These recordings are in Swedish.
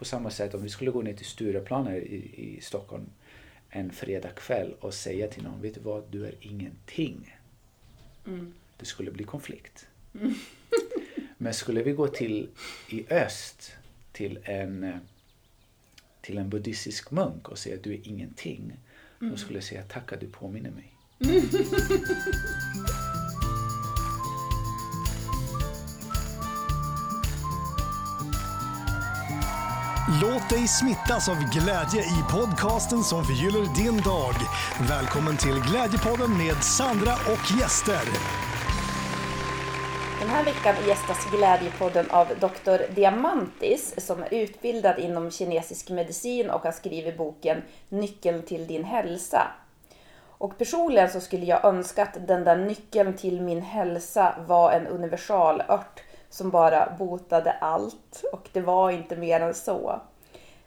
på samma sätt om vi skulle gå ner till Stureplan här i, i Stockholm en fredagkväll och säga till någon, vet du vad, du är ingenting. Mm. Det skulle bli konflikt. Men skulle vi gå till i öst till en, till en buddhistisk munk och säga att du är ingenting. Då skulle jag säga tack att du påminner mig. Låt dig smittas av glädje i podcasten som förgyller din dag. Välkommen till Glädjepodden med Sandra och gäster. Den här veckan gästas Glädjepodden av Dr. Diamantis som är utbildad inom kinesisk medicin och har skrivit boken Nyckeln till din hälsa. Och personligen så skulle jag önska att den där nyckeln till min hälsa var en universalört som bara botade allt och det var inte mer än så.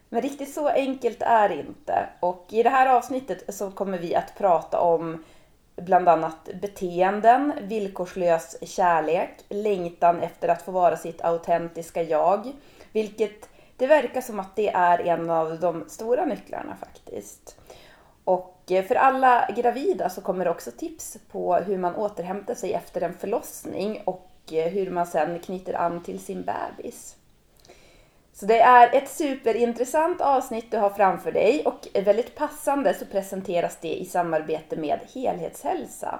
Men riktigt så enkelt är det inte. Och i det här avsnittet så kommer vi att prata om bland annat beteenden, villkorslös kärlek, längtan efter att få vara sitt autentiska jag. Vilket det verkar som att det är en av de stora nycklarna faktiskt. Och för alla gravida så kommer det också tips på hur man återhämtar sig efter en förlossning och Eh, hur man sen knyter an till sin bebis. Så det är ett superintressant avsnitt du har framför dig och väldigt passande så presenteras det i samarbete med Helhetshälsa.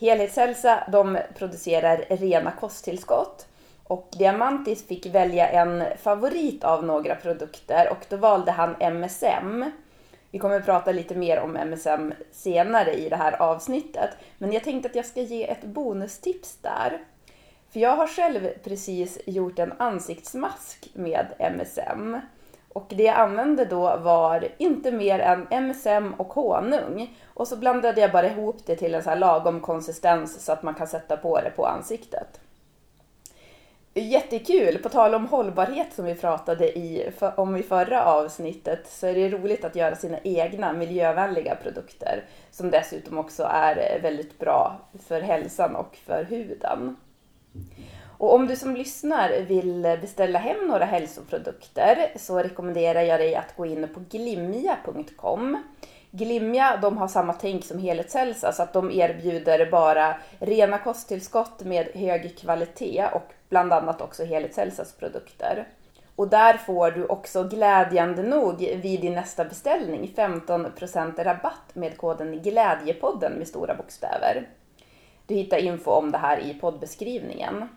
Helhetshälsa de producerar rena kosttillskott och Diamantis fick välja en favorit av några produkter och då valde han MSM. Vi kommer att prata lite mer om MSM senare i det här avsnittet. Men jag tänkte att jag ska ge ett bonustips där. För jag har själv precis gjort en ansiktsmask med MSM. Och det jag använde då var inte mer än MSM och honung. Och så blandade jag bara ihop det till en så här lagom konsistens så att man kan sätta på det på ansiktet. Jättekul! På tal om hållbarhet som vi pratade i, om i förra avsnittet så är det roligt att göra sina egna miljövänliga produkter som dessutom också är väldigt bra för hälsan och för huden. Och om du som lyssnar vill beställa hem några hälsoprodukter så rekommenderar jag dig att gå in på glimja.com. Glimja de har samma tänk som Helhetshälsa så att de erbjuder bara rena kosttillskott med hög kvalitet och bland annat också Helhetshälsas produkter. Och där får du också glädjande nog vid din nästa beställning 15% rabatt med koden Glädjepodden med stora bokstäver. Du hittar info om det här i poddbeskrivningen.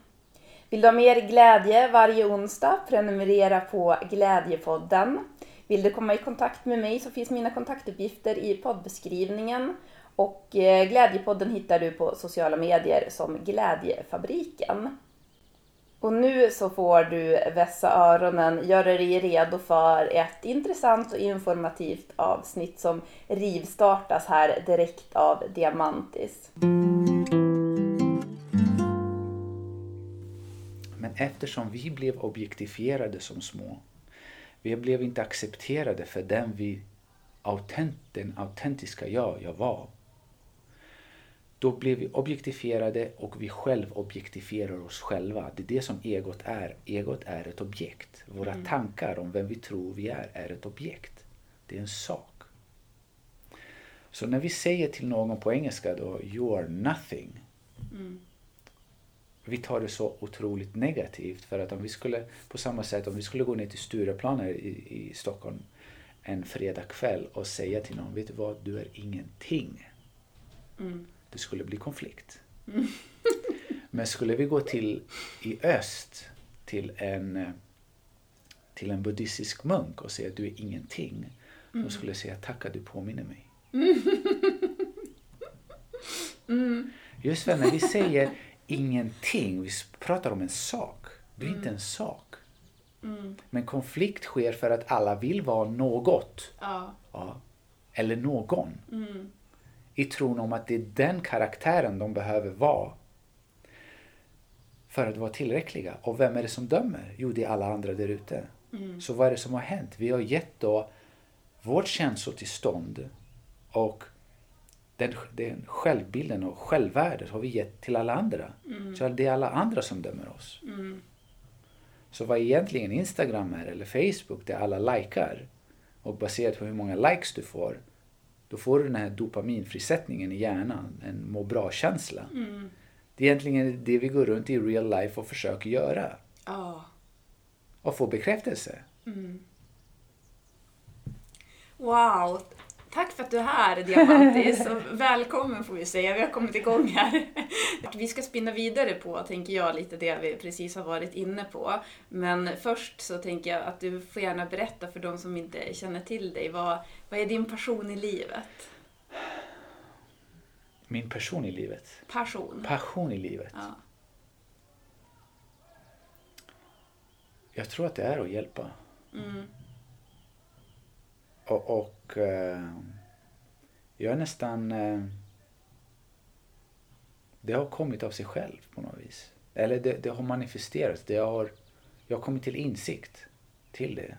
Vill du ha mer glädje varje onsdag? Prenumerera på Glädjepodden. Vill du komma i kontakt med mig så finns mina kontaktuppgifter i poddbeskrivningen. Och eh, Glädjepodden hittar du på sociala medier som Glädjefabriken. Och nu så får du vässa öronen, göra dig redo för ett intressant och informativt avsnitt som rivstartas här direkt av Diamantis. Eftersom vi blev objektifierade som små, vi blev inte accepterade för den vi autent, den autentiska jag, jag var. Då blev vi objektifierade och vi själv objektifierar oss själva. Det är det som egot är. Egot är ett objekt. Våra mm. tankar om vem vi tror vi är, är ett objekt. Det är en sak. Så när vi säger till någon på engelska då, you are nothing. Mm. Vi tar det så otroligt negativt för att om vi skulle, på samma sätt om vi skulle gå ner till Stureplan här i, i Stockholm en fredagkväll och säga till någon, vet du vad, du är ingenting. Mm. Det skulle bli konflikt. Mm. Men skulle vi gå till i öst till en, till en buddhistisk munk och säga att du är ingenting. Då Mm. skulle jag säga tack att du påminner mig. Mm. Just för när vi säger ingenting, vi pratar om en sak. Du är inte en sak. Mm. Men konflikt sker för att alla vill vara något. Ja. Ja. Eller någon. Mm. I tron om att det är den karaktären de behöver vara. För att vara tillräckliga. Och vem är det som dömer? Jo, det är alla andra där ute. Mm. Så vad är det som har hänt? Vi har gett då vårt känslotillstånd och den, den självbilden och självvärdet har vi gett till alla andra. Mm. Så det är alla andra som dömer oss. Mm. Så vad egentligen Instagram är eller Facebook där alla likar och baserat på hur många likes du får då får du den här dopaminfrisättningen i hjärnan, en må bra-känsla. Mm. Det är egentligen det vi går runt i real life och försöker göra. Ja. Och få bekräftelse. Wow! Tack för att du är här, Diamantis. Och välkommen får vi säga. Vi har kommit igång här. Vi ska spinna vidare på, tänker jag, lite det vi precis har varit inne på. Men först så tänker jag att du får gärna berätta för de som inte känner till dig. Vad, vad är din passion i livet? Min person i livet. Passion. Passion i livet. Ja. Jag tror att det är att hjälpa. Mm. Och, och eh, jag är nästan... Eh, det har kommit av sig själv på något vis. Eller det, det har manifesterats. Det har, jag har kommit till insikt till det.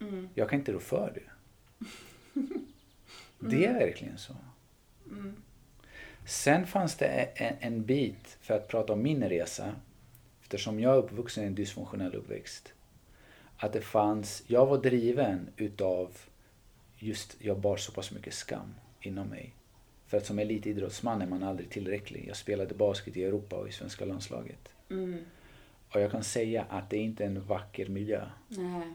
Mm. Jag kan inte rå för det. Det är verkligen så. Mm. Sen fanns det en, en bit, för att prata om min resa, eftersom jag är uppvuxen i en dysfunktionell uppväxt. Att det fanns, jag var driven utav just, jag bar så pass mycket skam inom mig. För att som elitidrottsman är man aldrig tillräcklig. Jag spelade basket i Europa och i svenska landslaget. Mm. Och jag kan säga att det är inte en vacker miljö. Nej.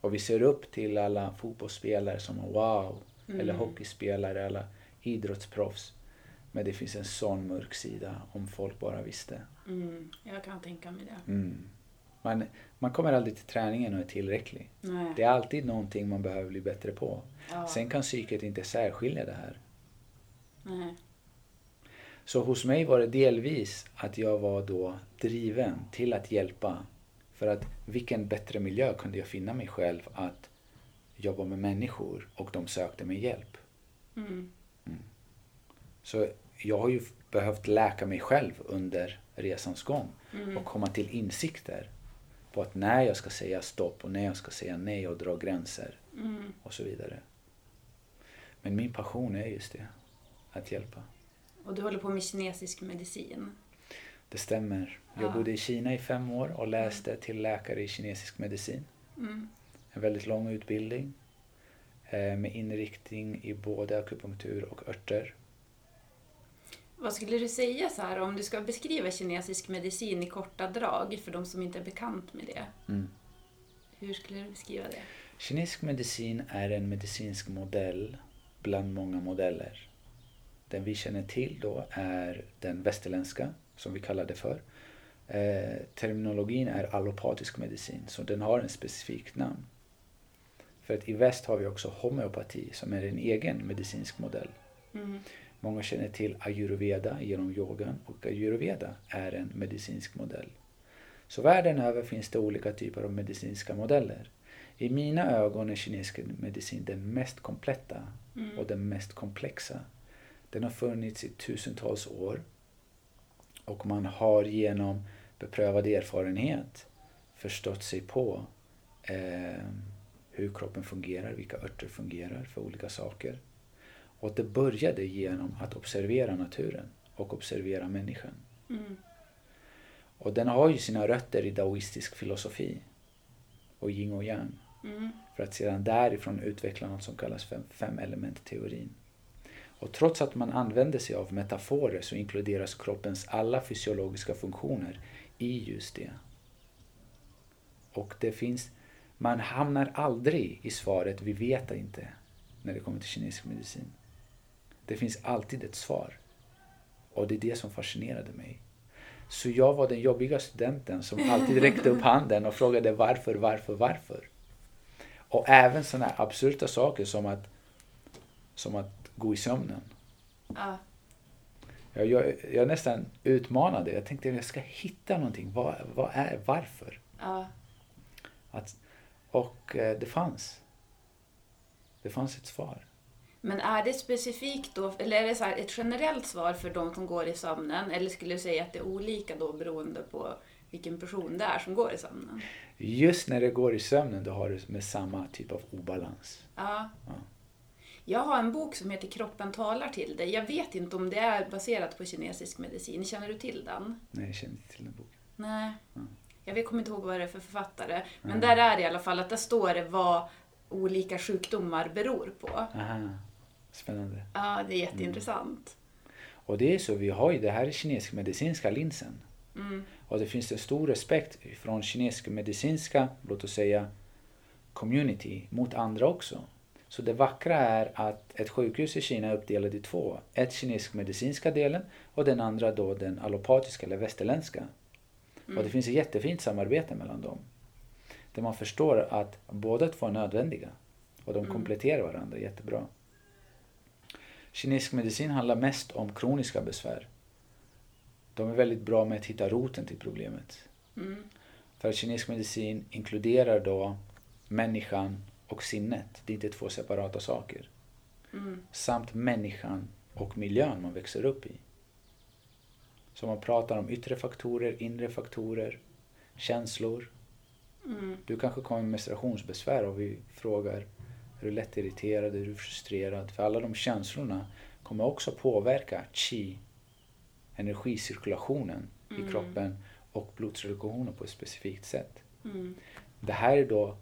Och vi ser upp till alla fotbollsspelare som wow, Mm. eller hockeyspelare, alla idrottsproffs. Men det finns en sån mörk sida om folk bara visste. Mm. Jag kan tänka mig det. Mm. Man, man kommer aldrig till träningen och är tillräcklig. Nej. Det är alltid någonting man behöver bli bättre på. Ja. Sen kan psyket inte särskilja det här. Nej. Så hos mig var det delvis att jag var då driven till att hjälpa. För att vilken bättre miljö kunde jag finna mig själv att jobba med människor och de sökte mig hjälp. Mm. Så jag har ju behövt läka mig själv under resans gång Mm. och komma till insikter på att när jag ska säga stopp och när jag ska säga nej och dra gränser Mm. och så vidare. Men min passion är just det, att hjälpa. Och du håller på med kinesisk medicin. Det stämmer. Jag Ja. bodde i Kina i fem år och läste till läkare i kinesisk medicin. Mm. En väldigt lång utbildning eh, med inriktning i både akupunktur och örter. Vad skulle du säga så här om du ska beskriva kinesisk medicin i korta drag för de som inte är bekant med det? Mm. Hur skulle du beskriva det? Kinesisk medicin är en medicinsk modell bland många modeller. Den vi känner till då är den västerländska, som vi kallar det för. Eh, terminologin är allopatisk medicin, så den har en specifikt namn. För att i väst har vi också homeopati som är en egen medicinsk modell. Mm. Många känner till ayurveda genom yogan och ayurveda är en medicinsk modell. Så världen över finns det olika typer av medicinska modeller. I mina ögon är kinesisk medicin den mest kompletta Mm. och den mest komplexa. Den har funnits i tusentals år och man har genom beprövad erfarenhet förstått sig på eh, hur kroppen fungerar, vilka örter fungerar för olika saker. Och det började genom att observera naturen och observera människan. Mm. Och den har ju sina rötter i daoistisk filosofi och yin och yang. Mm. För att sedan därifrån utveckla något som kallas fem, fem element-teorin. Och trots att man använder sig av metaforer så inkluderas kroppens alla fysiologiska funktioner i just det. Och det finns, man hamnar aldrig i svaret vi vet inte när det kommer till kinesisk medicin. Det finns alltid ett svar. Och det är det som fascinerade mig. Så jag var den jobbiga studenten som alltid räckte upp handen och frågade varför, varför, varför. Och även sådana här absurda saker som att, som att gå i sömnen. Ja. Jag, jag, jag nästan utmanade. Jag tänkte att jag ska hitta någonting. Vad, vad är, varför? Ja. Att, och eh, det fanns. Det fanns ett svar. Men är det specifikt då, eller är det så ett generellt svar för de som går i sömnen? Eller skulle du säga att det är olika då beroende på vilken person det är som går i sömnen? Just när det går i sömnen då har du med samma typ av obalans. Ja. Ja. Jag har en bok som heter Kroppen talar till dig. Jag vet inte om det är baserat på kinesisk medicin. Känner du till den? Nej, jag känner inte till den boken. Nej. Mm. jag kommer inte ihåg vad det är för författare, men där är det i alla fall att där står det vad olika sjukdomar beror på. Aha. Spännande. Ja, det är jätteintressant. Och det är så, vi har ju det här är kinesisk medicinska linsen. Mm. Och det finns en stor respekt från kinesisk medicinska, låt oss säga, community mot andra också. Så det vackra är att ett sjukhus i Kina är uppdelat i två. Ett kinesisk medicinska delen och den andra då den allopatiska eller västerländska. Och det finns ett jättefint samarbete mellan dem. Där man förstår att båda två är nödvändiga. Och de kompletterar varandra jättebra. Kinesisk medicin handlar mest om kroniska besvär. De är väldigt bra med att hitta roten till problemet. Mm. För att kinesisk medicin inkluderar då människan och sinnet. Det är inte två separata saker. Mm. Samt människan och miljön man växer upp i. Så man pratar om yttre faktorer, inre faktorer, känslor. Mm. Du kanske kommer med menstruationsbesvär och vi frågar är du lätt irriterad, är du frustrerad? För alla de känslorna kommer också påverka qi, energicirkulationen i kroppen och blodcirkulationen på ett specifikt sätt. Mm. Det här är då,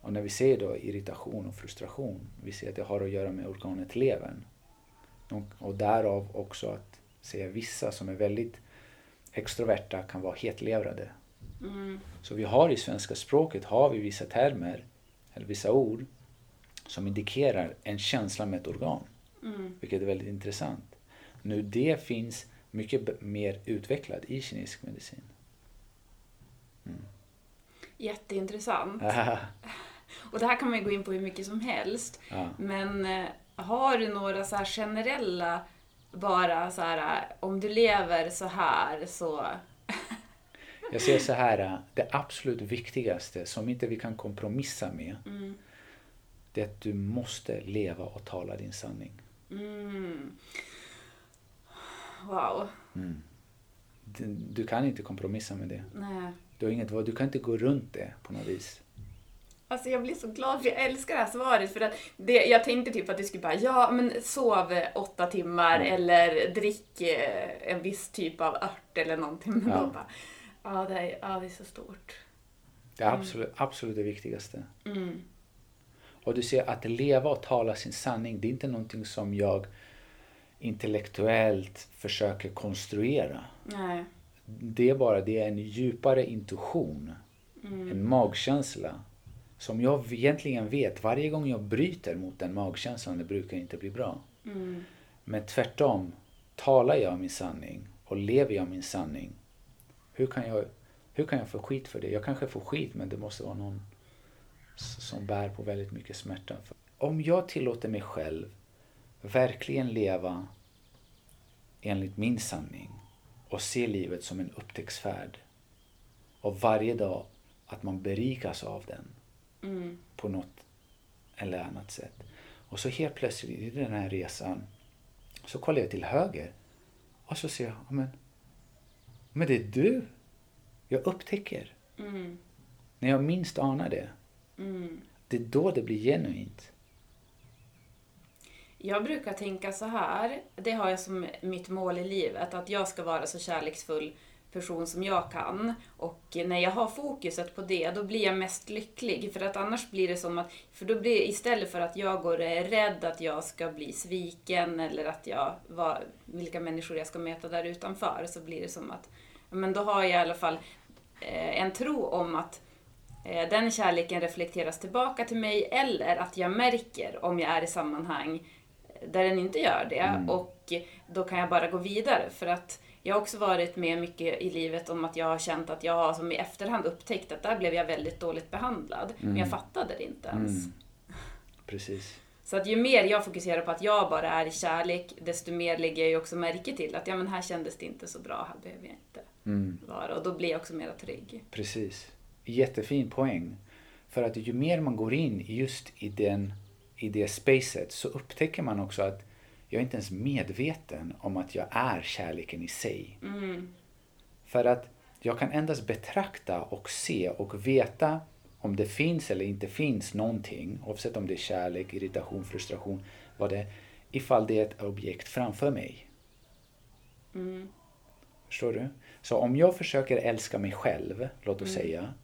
och när vi ser då irritation och frustration, vi ser att det har att göra med organet levern. Och, och därav också att se vissa som är väldigt extroverta kan vara hetlevrade. Mm. Så vi har i svenska språket har vi vissa termer, eller vissa ord, som indikerar en känsla med ett organ. Mm. Vilket är väldigt intressant. Nu det finns mycket mer utvecklat i kinesisk medicin. Jätteintressant. Ah, Och det här kan man ju gå in på hur mycket som helst. ja. Men eh, har du några så generella, bara så här, eh, om du lever så här så... Jag säger så här, det absolut viktigaste som inte vi kan kompromissa med, Mm. Det är att du måste leva och tala din sanning. Mm. Wow. Du, du kan inte kompromissa med det. Nej. Du, har inget, du kan inte gå runt det på något vis. Alltså jag blir så glad för jag älskar det här svaret för att det, jag tänkte typ att du skulle bara ja men sov åtta timmar eller drick eh, en viss typ av ört eller någonting. Men Ja. bara ja det, är, ja det är så stort. Det är absolut, absolut det viktigaste. Mm. Och du ser att leva och tala sin sanning, det är inte någonting som jag intellektuellt försöker konstruera. Nej. Det är bara det är en djupare intuition, en magkänsla som jag egentligen vet, varje gång jag bryter mot den magkänslan, det brukar inte bli bra. Mm. Men tvärtom, talar jag min sanning och lever jag min sanning, hur kan jag, hur kan jag få skit för det? Jag kanske får skit, men det måste vara någon som bär på väldigt mycket smärta. Om jag tillåter mig själv verkligen leva enligt min sanning och se livet som en upptäcktsfärd och varje dag att man berikas av den Mm. på något eller annat sätt. Och så helt plötsligt i den här resan så kollar jag till höger och så ser jag, "Ja, men, men det är du. Jag upptäcker. Mm. När jag minst anar det. Mm. Det är då det blir genuint. Jag brukar tänka så här, det har jag som mitt mål i livet, att jag ska vara så kärleksfull person som jag kan. Och när jag har fokuset på det, då blir jag mest lycklig. För att annars blir det som att, för då blir istället för att jag går och är rädd att jag ska bli sviken eller att jag, var, vilka människor jag ska möta där utanför, så blir det som att, men då har jag i alla fall eh, en tro om att den kärleken reflekteras tillbaka till mig eller att jag märker om jag är i sammanhang där den inte gör det och då kan jag bara gå vidare för att jag har också varit med mycket i livet om att jag har känt att jag har som i efterhand upptäckt att där blev jag väldigt dåligt behandlad men jag fattade det inte ens. Mm. Precis. Så att ju mer jag fokuserar på att jag bara är i kärlek desto mer lägger jag ju också märke till att ja men här kändes det inte så bra, här behöver jag inte Mm. vara och då blir jag också mer trygg. Precis. Jättefin poäng. För att ju mer man går in just i, den, i det spacet så upptäcker man också att jag är inte ens medveten om att jag är kärleken i sig. Mm. För att jag kan endast betrakta och se och veta om det finns eller inte finns någonting, oavsett om det är kärlek, irritation, frustration, vad det är, ifall det är ett objekt framför mig. Mm. Förstår du? Så om jag försöker älska mig själv, låt oss säga,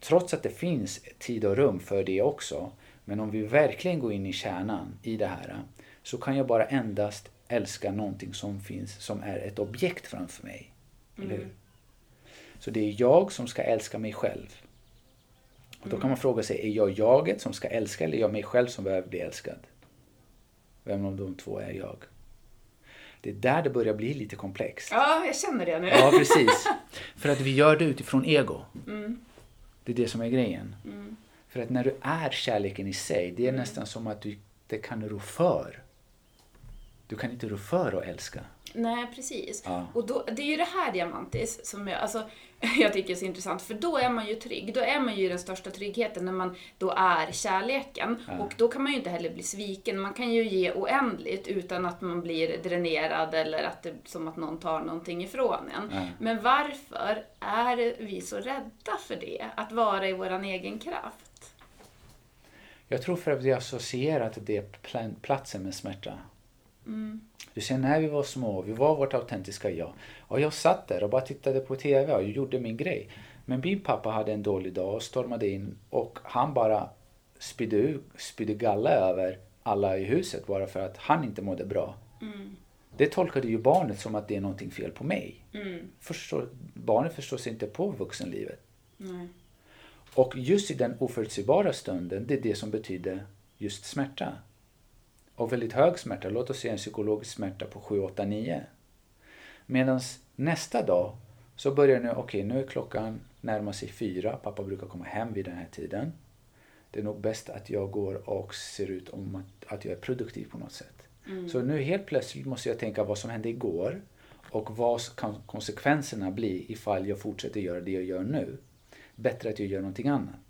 trots att det finns tid och rum för det också, men om vi verkligen går in i kärnan i det här, så kan jag bara endast älska någonting som finns, som är ett objekt framför mig. Eller hur? Så det är jag som ska älska mig själv. Och då kan man fråga sig, är jag jaget som ska älska eller är jag mig själv som behöver bli älskad? Vem av de två är jag? Det är där det börjar bli lite komplext. Ja, jag känner det nu. Ja, precis. För att vi gör det utifrån ego. Det är det som är grejen. För att när du är kärleken i sig, det är nästan som att du det kan rå för. Du kan inte rå för att älska. Nej, precis. Ja. Och då, det är ju det här diamantis som jag, alltså, jag tycker är så intressant, för då är man ju trygg. Då är man ju i den största tryggheten när man då är kärleken. Och då kan man ju inte heller bli sviken. Man kan ju ge oändligt utan att man blir dränerad eller att det som att någon tar någonting ifrån en. Ja. Men varför är vi så rädda för det? Att vara i våran egen kraft? Jag tror för att vi har associerat det pl- platsen med smärta. Du ser, när vi var små, vi var vårt autentiska jag. Och jag satt där och bara tittade på TV och gjorde min grej. Men min pappa hade en dålig dag och stormade in och han bara spydde, spydde galla över alla i huset bara för att han inte mådde bra. Det tolkade ju barnet som att det är någonting fel på mig. Förstår, barnet förstår sig inte på vuxenlivet. Nej. Och just i den oförutsägbara stunden, det är det som betyder just smärta. Och väldigt hög smärta, låt oss säga en psykologisk smärta på 7, 8, 9. Medan nästa dag så börjar nu, okej nu är klockan närmar sig fyra, pappa brukar komma hem vid den här tiden. Det är nog bäst att jag går och ser ut om att, att jag är produktiv på något sätt. Så nu helt plötsligt måste jag tänka vad som hände igår och vad kan konsekvenserna bli ifall jag fortsätter göra det jag gör nu. Bättre att jag gör någonting annat.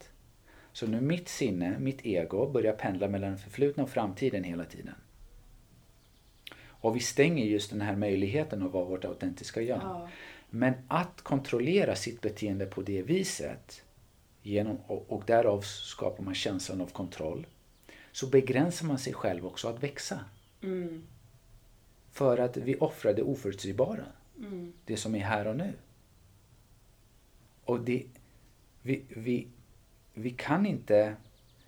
Så nu mitt sinne, mitt ego, börjar pendla mellan det förflutna och framtiden hela tiden. Och vi stänger just den här möjligheten att vara vårt autentiska jag. Ja. Men att kontrollera sitt beteende på det viset, genom, och, och därav skapar man känslan av kontroll, så begränsar man sig själv också att växa. Mm. För att vi offrar det oförutsägbara. Det som är här och nu. Och det, vi, vi, vi kan inte,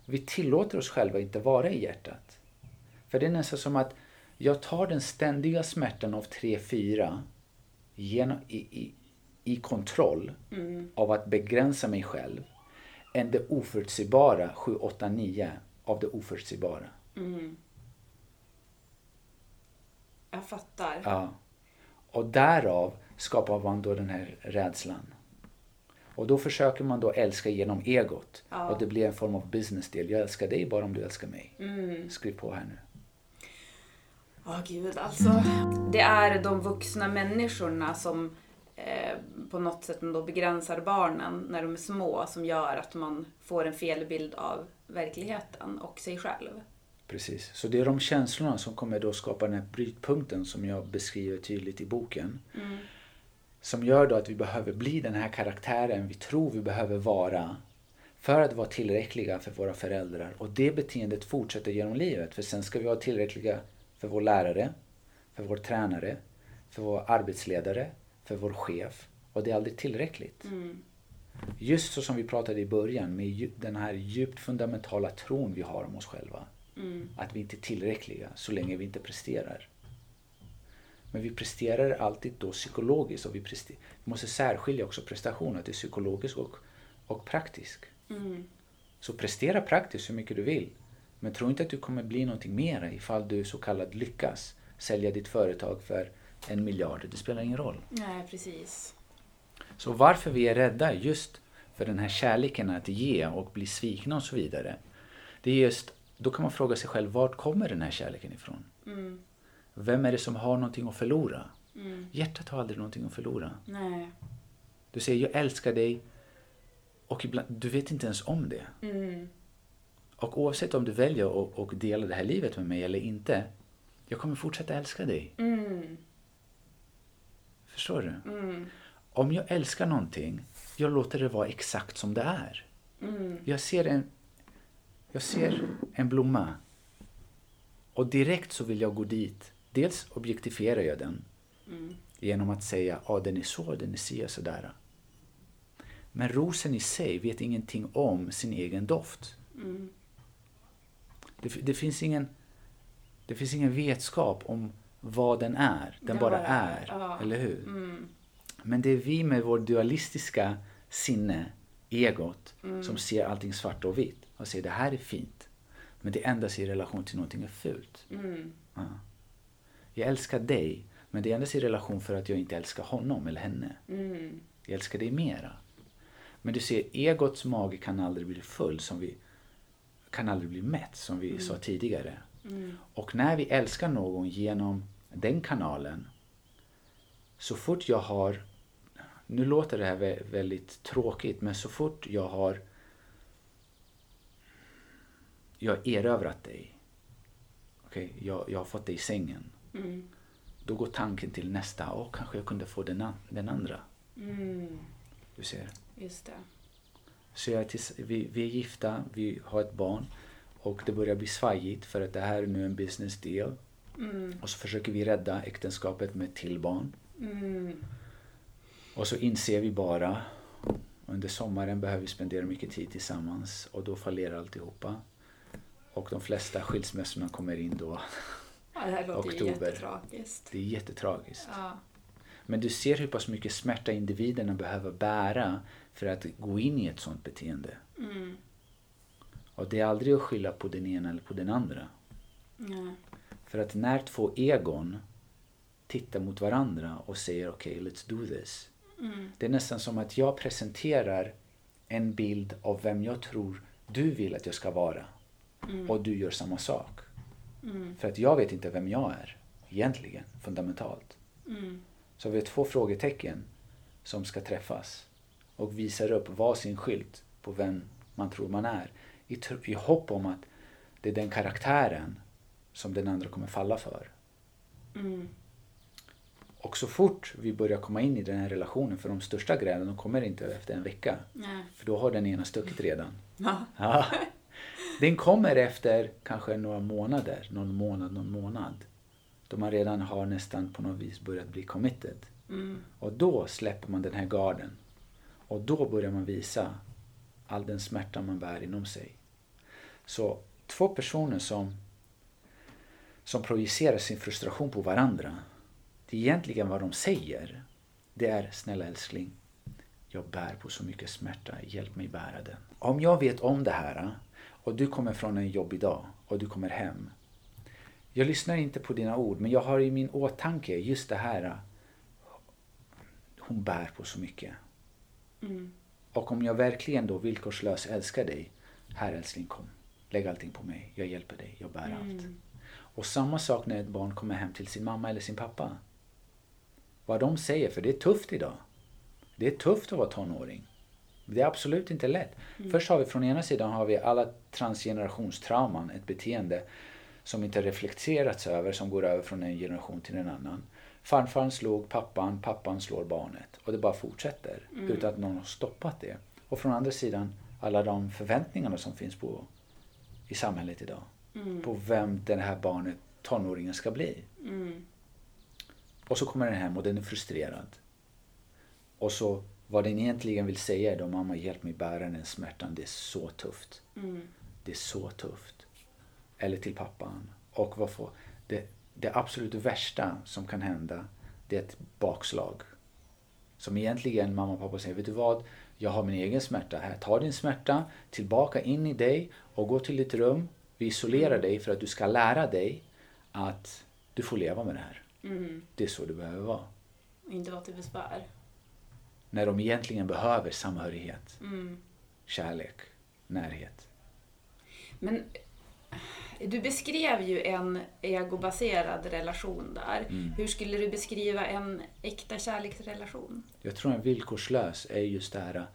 vi tillåter oss själva inte vara i hjärtat. För det är nästan som att jag tar den ständiga smärtan av 3-4 genom, i, i, i kontroll av att begränsa mig själv än det oförutsägbara 7-8-9 av det oförutsägbara. Jag fattar. Ja. Och därav skapar man då den här rädslan. Och då försöker man då älska genom egot. Ja. Och det blir en form av business-del. Jag älskar dig bara om du älskar mig. Skriv på här nu. Ja, gud alltså. Det är de vuxna människorna som eh, på något sätt ändå begränsar barnen när de är små som gör att man får en felbild av verkligheten och sig själv. Precis. Så det är de känslorna som kommer då skapa den här brytpunkten som jag beskriver tydligt i boken. Som gör då att vi behöver bli den här karaktären vi tror vi behöver vara för att vara tillräckliga för våra föräldrar. Och det beteendet fortsätter genom livet. För sen ska vi vara tillräckliga för vår lärare, för vår tränare, för vår arbetsledare, för vår chef. Och det är aldrig tillräckligt. Just så som vi pratade i början med den här djupt fundamentala tron vi har om oss själva. Att vi inte är tillräckliga så länge vi inte presterar. Men vi presterar alltid då psykologiskt och vi, prester- vi måste särskilja också prestation, att det är psykologisk och, och praktisk. Så prestera praktiskt hur mycket du vill. Men tro inte att du kommer bli någonting mer ifall du så kallat lyckas sälja ditt företag för en miljard. Det spelar ingen roll. Nej, precis. Så varför vi är rädda just för den här kärleken att ge och bli svikna och så vidare. Det är just, då kan man fråga sig själv, vart kommer den här kärleken ifrån? Vem är det som har någonting att förlora? Hjärtat har aldrig någonting att förlora. Nej. Du säger jag älskar dig och ibland, du vet inte ens om det. Och oavsett om du väljer att att dela det här livet med mig eller inte, jag kommer fortsätta älska dig. Förstår du? Om jag älskar någonting, jag låter det vara exakt som det är. Jag, ser en, jag ser en blomma och direkt så vill jag gå dit. Dels objektifierar jag den. genom att säga att ah, den är så, den är si och sådär. Men rosen i sig vet ingenting om sin egen doft. Mm. Det, det, finns ingen, det finns ingen vetskap om vad den är. Den Den bara bara är. ja. Eller hur? Mm. Men det är vi med vår dualistiska sinne, egot, Mm. som ser allting svart och vitt och säger det här är fint. Men det ändras i relation till någonting är fult. Mm. Ja. Jag älskar dig, men det ändras i relation för att jag inte älskar honom eller henne. Mm. Jag älskar dig mera. Men du ser, egots mage kan aldrig bli full, som vi kan aldrig bli mätt, som vi sa tidigare. Mm. Och när vi älskar någon genom den kanalen, så fort jag har, nu låter det här vä- väldigt tråkigt, men så fort jag har jag har erövrat dig, okej, jag, jag har fått dig i sängen, Mm. då går tanken till nästa, åh kanske jag kunde få den, den andra. Mm. Du ser. Just det. Så jag vi, vi är gifta, vi har ett barn och det börjar bli svajigt för att det här är nu en business deal. Mm. Och så försöker vi rädda äktenskapet med ett till barn. Mm. Och så inser vi bara under sommaren behöver vi spendera mycket tid tillsammans och då fallerar alltihopa. Och de flesta skilsmässorna kommer in då. Det här låter ju Oktober. jättetragiskt. Det är jättetragiskt. Ja. Men du ser hur pass mycket smärta individerna behöver bära för att gå in i ett sånt beteende. Mm. Och det är aldrig att skylla på den ena eller på den andra. Ja. För att när två egon tittar mot varandra och säger okej, let's do this. Mm. Det är nästan som att jag presenterar en bild av vem jag tror du vill att jag ska vara. Och du gör samma sak. Mm. För att jag vet inte vem jag är, egentligen, fundamentalt. Mm. Så vi har två frågetecken som ska träffas och visar upp varsin skylt på vem man tror man är. I, I hopp om att det är den karaktären som den andra kommer falla för. Mm. Och så fort vi börjar komma in i den här relationen, för de största grälen de kommer inte efter en vecka. Nej. För då har den ena stuckit redan. Ja. Den kommer efter kanske några månader, någon månad, någon månad. Då man redan har nästan på något vis börjat bli committed. Mm. Och då släpper man den här garden. Och då börjar man visa all den smärta man bär inom sig. Så två personer som, som projicerar sin frustration på varandra. Det är egentligen vad de säger. Det är snälla älskling, jag bär på så mycket smärta, hjälp mig bära den. Om jag vet om det här och du kommer från en jobbig dag och du kommer hem. Jag lyssnar inte på dina ord men jag har i min åtanke just det här hon bär på så mycket. Mm. Och om jag verkligen då villkorslöst älskar dig, här älskling kom, lägg allting på mig, jag hjälper dig, jag bär allt. Mm. Och samma sak när ett barn kommer hem till sin mamma eller sin pappa. Vad de säger, för det är tufft idag. Det är tufft att vara tonåring. Det är absolut inte lätt. Först har vi från ena sidan har vi alla transgenerationstrauman, ett beteende som inte reflekterats över, som går över från en generation till en annan. Farfar slog pappan, pappan slår barnet. Och det bara fortsätter utan att någon har stoppat det. Och från andra sidan alla de förväntningarna som finns på i samhället idag. På vem det här barnet, tonåringen, ska bli. Mm. Och så kommer den hem och den är frustrerad. Och så vad den egentligen vill säga är då mamma hjälp mig bära den smärtan, det är så tufft. Mm. Det är så tufft. Eller till pappan. Och vad får, det, det absolut värsta som kan hända det är ett bakslag. Som egentligen mamma och pappa säger, vet du vad? Jag har min egen smärta här. Ta din smärta tillbaka in i dig och gå till ditt rum. Vi isolerar dig för att du ska lära dig att du får leva med det här. Mm. Det är så det behöver vara. Inte vara till besvär. När de egentligen behöver samhörighet, Mm. kärlek, närhet. Men du beskrev ju en egobaserad relation där. Mm. Hur skulle du beskriva en äkta kärleksrelation? Jag tror en villkorslös är just det här.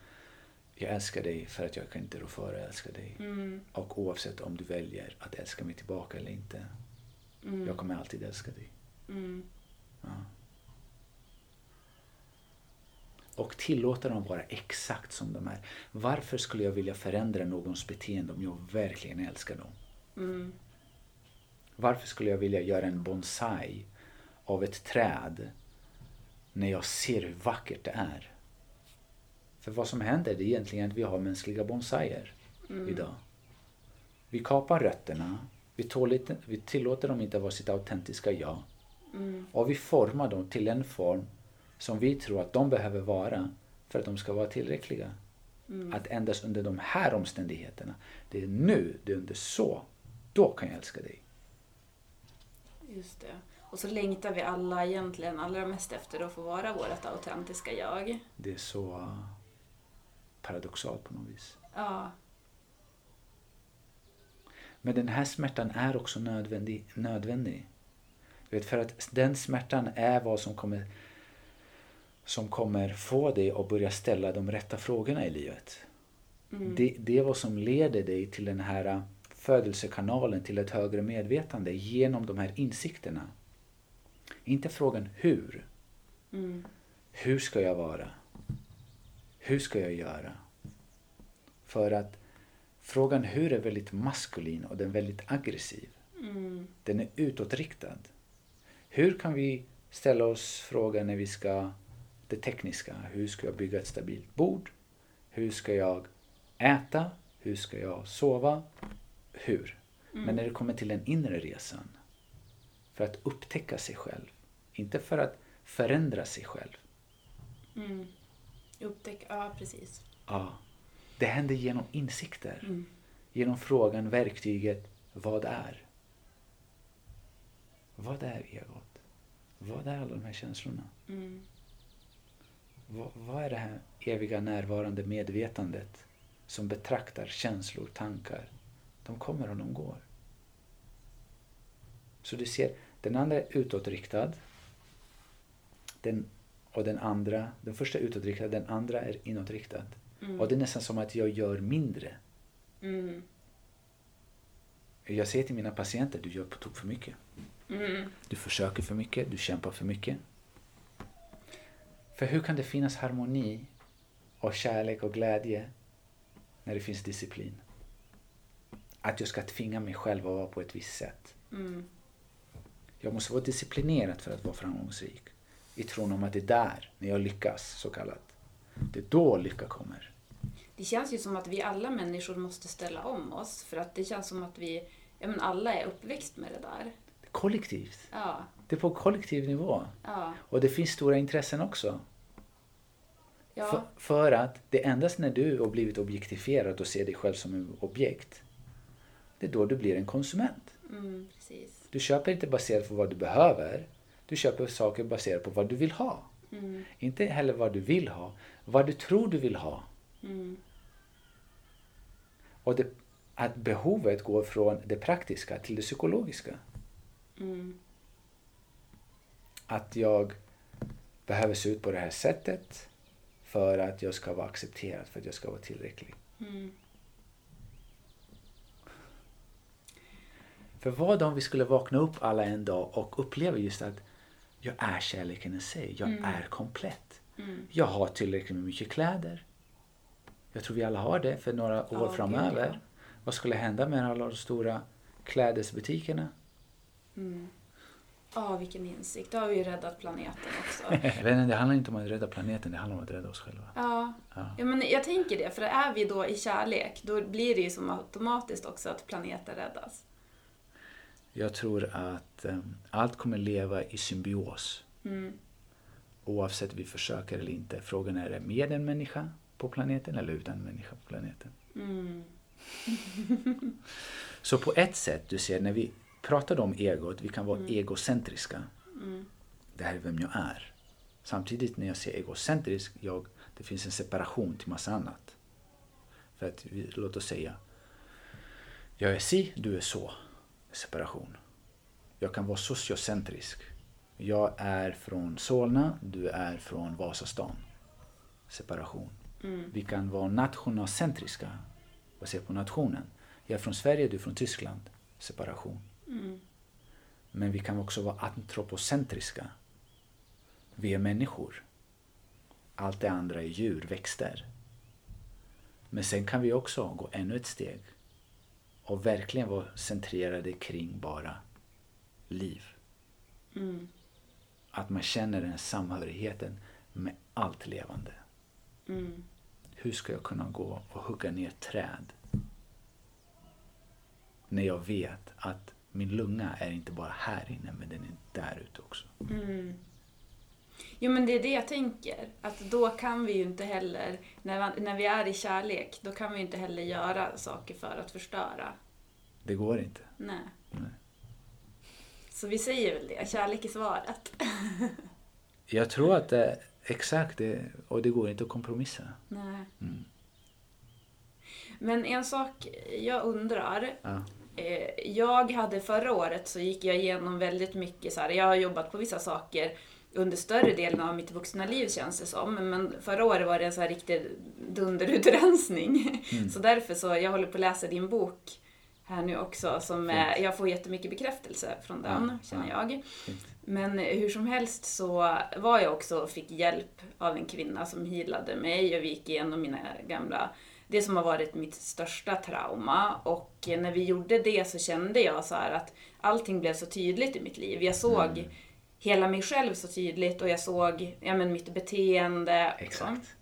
Jag älskar dig för att jag kan inte rå före att älska dig. Mm. Och oavsett om du väljer att älska mig tillbaka eller inte. Mm. Jag kommer alltid älska dig. Mm. Ja. Och tillåta dem vara exakt som de är. Varför skulle jag vilja förändra någons beteende om jag verkligen älskar dem? Mm. Varför skulle jag vilja göra en bonsai av ett träd när jag ser hur vackert det är. För vad som händer det är egentligen att vi har mänskliga bonsaier idag. Vi kapar rötterna, vi, tål- vi tillåter dem inte vara sitt autentiska jag. Och vi formar dem till en form som vi tror att de behöver vara för att de ska vara tillräckliga. Att endast under de här omständigheterna, det är nu, det är under så, då kan jag älska dig. Just det. Och så längtar vi alla egentligen allra mest efter att få vara vårt autentiska jag. Det är så paradoxalt på något vis. Ja. Men den här smärtan är också nödvändig. nödvändig. Du vet, för att den smärtan är vad som kommer, som kommer få dig att börja ställa de rätta frågorna i livet. Det, det är vad som leder dig till den här uh, födelsekanalen, till ett högre medvetande genom de här insikterna. Inte frågan hur. Hur ska jag vara? Hur ska jag göra? För att frågan hur är väldigt maskulin och den är väldigt aggressiv. Den är utåtriktad. Hur kan vi ställa oss frågan när vi ska, det tekniska, hur ska jag bygga ett stabilt bord? Hur ska jag äta? Hur ska jag sova? Hur? Men när det kommer till den inre resan, för att upptäcka sig själv, inte för att förändra sig själv. Upptäck, ja precis. Ja, det händer genom insikter. Genom frågan, verktyget, vad är? Vad är egot? Vad är alla de här känslorna? Vad, vad är det här eviga närvarande medvetandet som betraktar känslor, tankar? De kommer och de går. Så du ser, den andra är utåtriktad. Den, och den andra, den första är utåtriktad, den andra är inåtriktad. Och det är nästan som att jag gör mindre. Mm. Jag säger till mina patienter, du gör på tok för mycket. Du försöker för mycket, du kämpar för mycket. För hur kan det finnas harmoni och kärlek och glädje när det finns disciplin? Att jag ska tvinga mig själv att vara på ett visst sätt. Jag måste vara disciplinerad för att vara framgångsrik. I tron om att det är där, när jag lyckas, så kallat. Det är då lycka kommer. Det känns ju som att vi alla människor måste ställa om oss. För att det känns som att vi, ja men alla är uppväxt med det där. Kollektivt. Ja, Det är på kollektiv nivå. ja, Och det finns stora intressen också. ja. För, för att det endast när du har blivit objektifierad och ser dig själv som en objekt. Det är då du blir en konsument. Mm. Du köper inte baserat på vad du behöver. Du köper saker baserat på vad du vill ha. Inte heller vad du vill ha. Vad du tror du vill ha. Och det, att behovet går från det praktiska till det psykologiska. Att jag behöver se ut på det här sättet för att jag ska vara accepterad, för att jag ska vara tillräcklig. För vad om vi skulle vakna upp alla en dag och uppleva just att jag är kärleken i sig, jag är komplett. Jag har tillräckligt med mycket kläder. Jag tror vi alla har det för några år gud, framöver. ja. Vad skulle hända med alla de stora klädesbutikerna? Ja, vilken insikt. Då har vi ju räddat planeten också. Det handlar inte om att rädda planeten, det handlar om att rädda oss själva. Ja. ja, men jag tänker det. För är vi då i kärlek, då blir det ju som automatiskt också att planeten räddas. Jag tror att um, allt kommer leva i symbios. Oavsett vi försöker eller inte. Frågan är, är det med en människa på planeten eller utan en människa på planeten? Så på ett sätt, du ser, när vi pratar om egot, vi kan vara egocentriska. Det här är vem jag är. Samtidigt när jag säger egocentrisk, jag, det finns en separation till massa annat. För att, låt oss säga, jag är si, du är så. Separation. Jag kan vara sociocentrisk. Jag är från Solna, du är från Vasastan. Separation. Vi kan vara nationalcentriska, baserat på nationen. Jag är från Sverige, du är från Tyskland. Separation. Men vi kan också vara antropocentriska. Vi är människor. Allt det andra är djur, växter. Men sen kan vi också gå ännu ett steg och verkligen vara centrerade kring bara liv. att man känner den samhörigheten med allt levande. Mm. Hur ska jag kunna gå och hugga ner träd? När jag vet att min lunga är inte bara här inne men den är där ute också. Mm. Jo men det är det jag tänker. Att då kan vi ju inte heller, när, vi- när vi är i kärlek, då kan vi ju inte heller göra saker för att förstöra. Det går inte. Nej. Nej. Så vi säger väl det, kärlek är svaret. Jag tror att det, exakt det, och det går inte att kompromissa. Nej. Mm. Men en sak jag undrar. Ja. Eh, jag hade förra året så gick jag igenom väldigt mycket så här, jag har jobbat på vissa saker under större delen av mitt vuxna liv känns det som. Men förra året var det en så här riktig dunderutrensning. Så därför så, jag håller på att läsa din bok här nu också. Som, eh, jag får jättemycket bekräftelse från den, Ja, känner ja. jag. Men hur som helst så var jag också och fick hjälp av en kvinna som healade mig och vi gick igenom mina gamla, det som har varit mitt största trauma. Och när vi gjorde det så kände jag så att allting blev så tydligt i mitt liv. Jag såg hela mig själv så tydligt och jag såg ja, men mitt beteende. Exakt.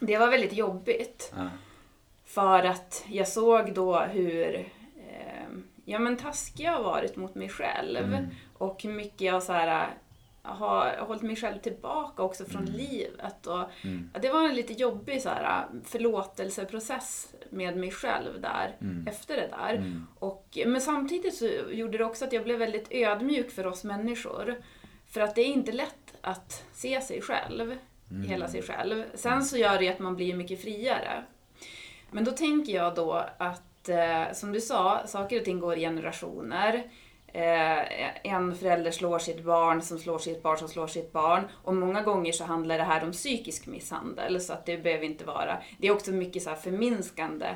Det var väldigt jobbigt. Ja. För att jag såg då hur eh, ja, men taskig jag har varit mot mig själv. Mm. Och hur mycket jag så här, har hållit mig själv tillbaka också från livet. Och, Mm. Det var en lite jobbig så här, förlåtelseprocess med mig själv där, efter det där. Mm. Och, men samtidigt så gjorde det också att jag blev väldigt ödmjuk för oss människor. För att det är inte lätt att se sig själv, hela sig själv. Sen så gör det att man blir mycket friare. Men då tänker jag då att, eh, som du sa, saker och ting går i generationer. Eh, en förälder slår sitt barn som slår sitt barn som slår sitt barn. Och många gånger så handlar det här om psykisk misshandel, så att det behöver inte vara... Det är också mycket så förminskande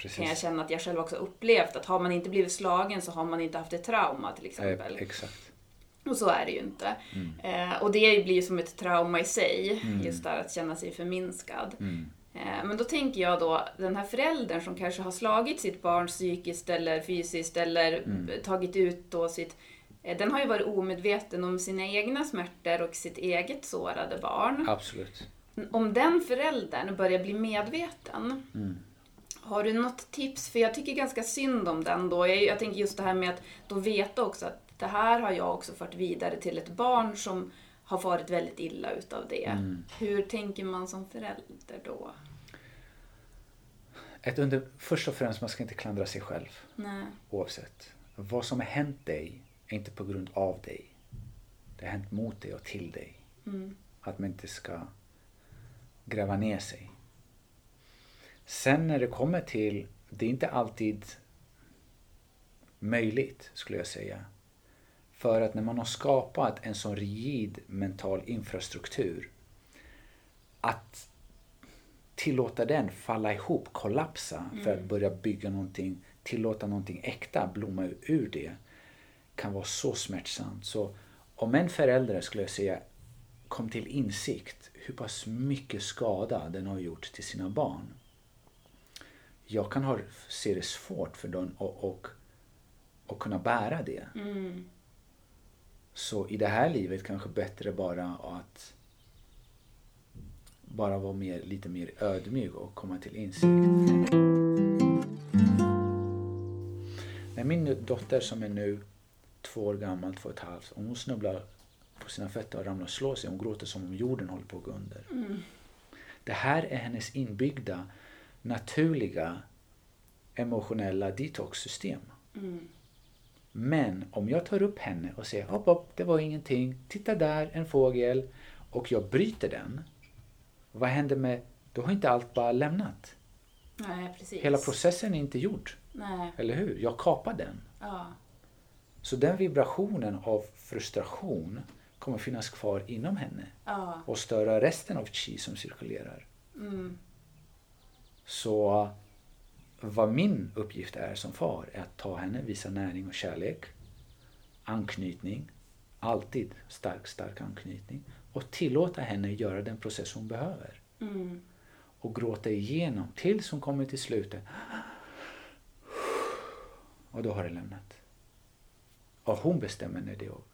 kan jag Precis. känna att jag själv också upplevt. Att har man inte blivit slagen så har man inte haft ett trauma till exempel. Eh, Exakt. Och så är det ju inte. Eh, och det blir ju som ett trauma i sig, just där att känna sig förminskad. Mm. Eh, men då tänker jag då, den här föräldern som kanske har slagit sitt barn psykiskt eller fysiskt eller tagit ut då sitt eh, den har ju varit omedveten om sina egna smärtor och sitt eget sårade barn. Absolut. Om den föräldern börjar bli medveten, har du något tips? För jag tycker ganska synd om den då. Jag, jag tänker just det här med att då veta också att det här har jag också fört vidare till ett barn som har farit väldigt illa utav det. Hur tänker man som förälder då? Ett under, först och främst, man ska inte klandra sig själv. Nej. Oavsett. Vad som har hänt dig är inte på grund av dig. Det har hänt mot dig och till dig. Mm. Att man inte ska gräva ner sig. Sen när det kommer till, det är inte alltid möjligt skulle jag säga. För att när man har skapat en sån rigid mental infrastruktur att tillåta den falla ihop, kollapsa för att börja bygga någonting, tillåta någonting äkta blomma ur det kan vara så smärtsamt. Så om en förälder skulle jag säga kom till insikt hur pass mycket skada den har gjort till sina barn. Jag kan ha, se det svårt för dem och, och, och kunna bära det. Mm. Så i det här livet kanske bättre bara att bara vara mer, lite mer ödmjuk och komma till insikt. När min dotter som är nu två år gammal, två och ett halvt, om hon snubblar på sina fötter och ramlar och slår sig, hon gråter som om jorden håller på att gå under. Det här är hennes inbyggda naturliga emotionella detoxsystem. Men om jag tar upp henne och säger hopp, hopp, det var ingenting, titta där, en fågel, och jag bryter den. Vad händer med, då har inte allt bara lämnat. Nej, precis. Hela processen är inte gjord, Nej. eller hur? Jag kapar den. Ja. Så den vibrationen av frustration kommer finnas kvar inom henne Ja. och störa resten av chi som cirkulerar. Mm. Så vad min uppgift är som far är att ta henne, visa näring och kärlek, anknytning, alltid stark, stark anknytning och tillåta henne göra den process hon behöver. Mm. Och gråta igenom tills hon kommer till slutet. Och då har det lämnat. Och hon bestämmer när det är.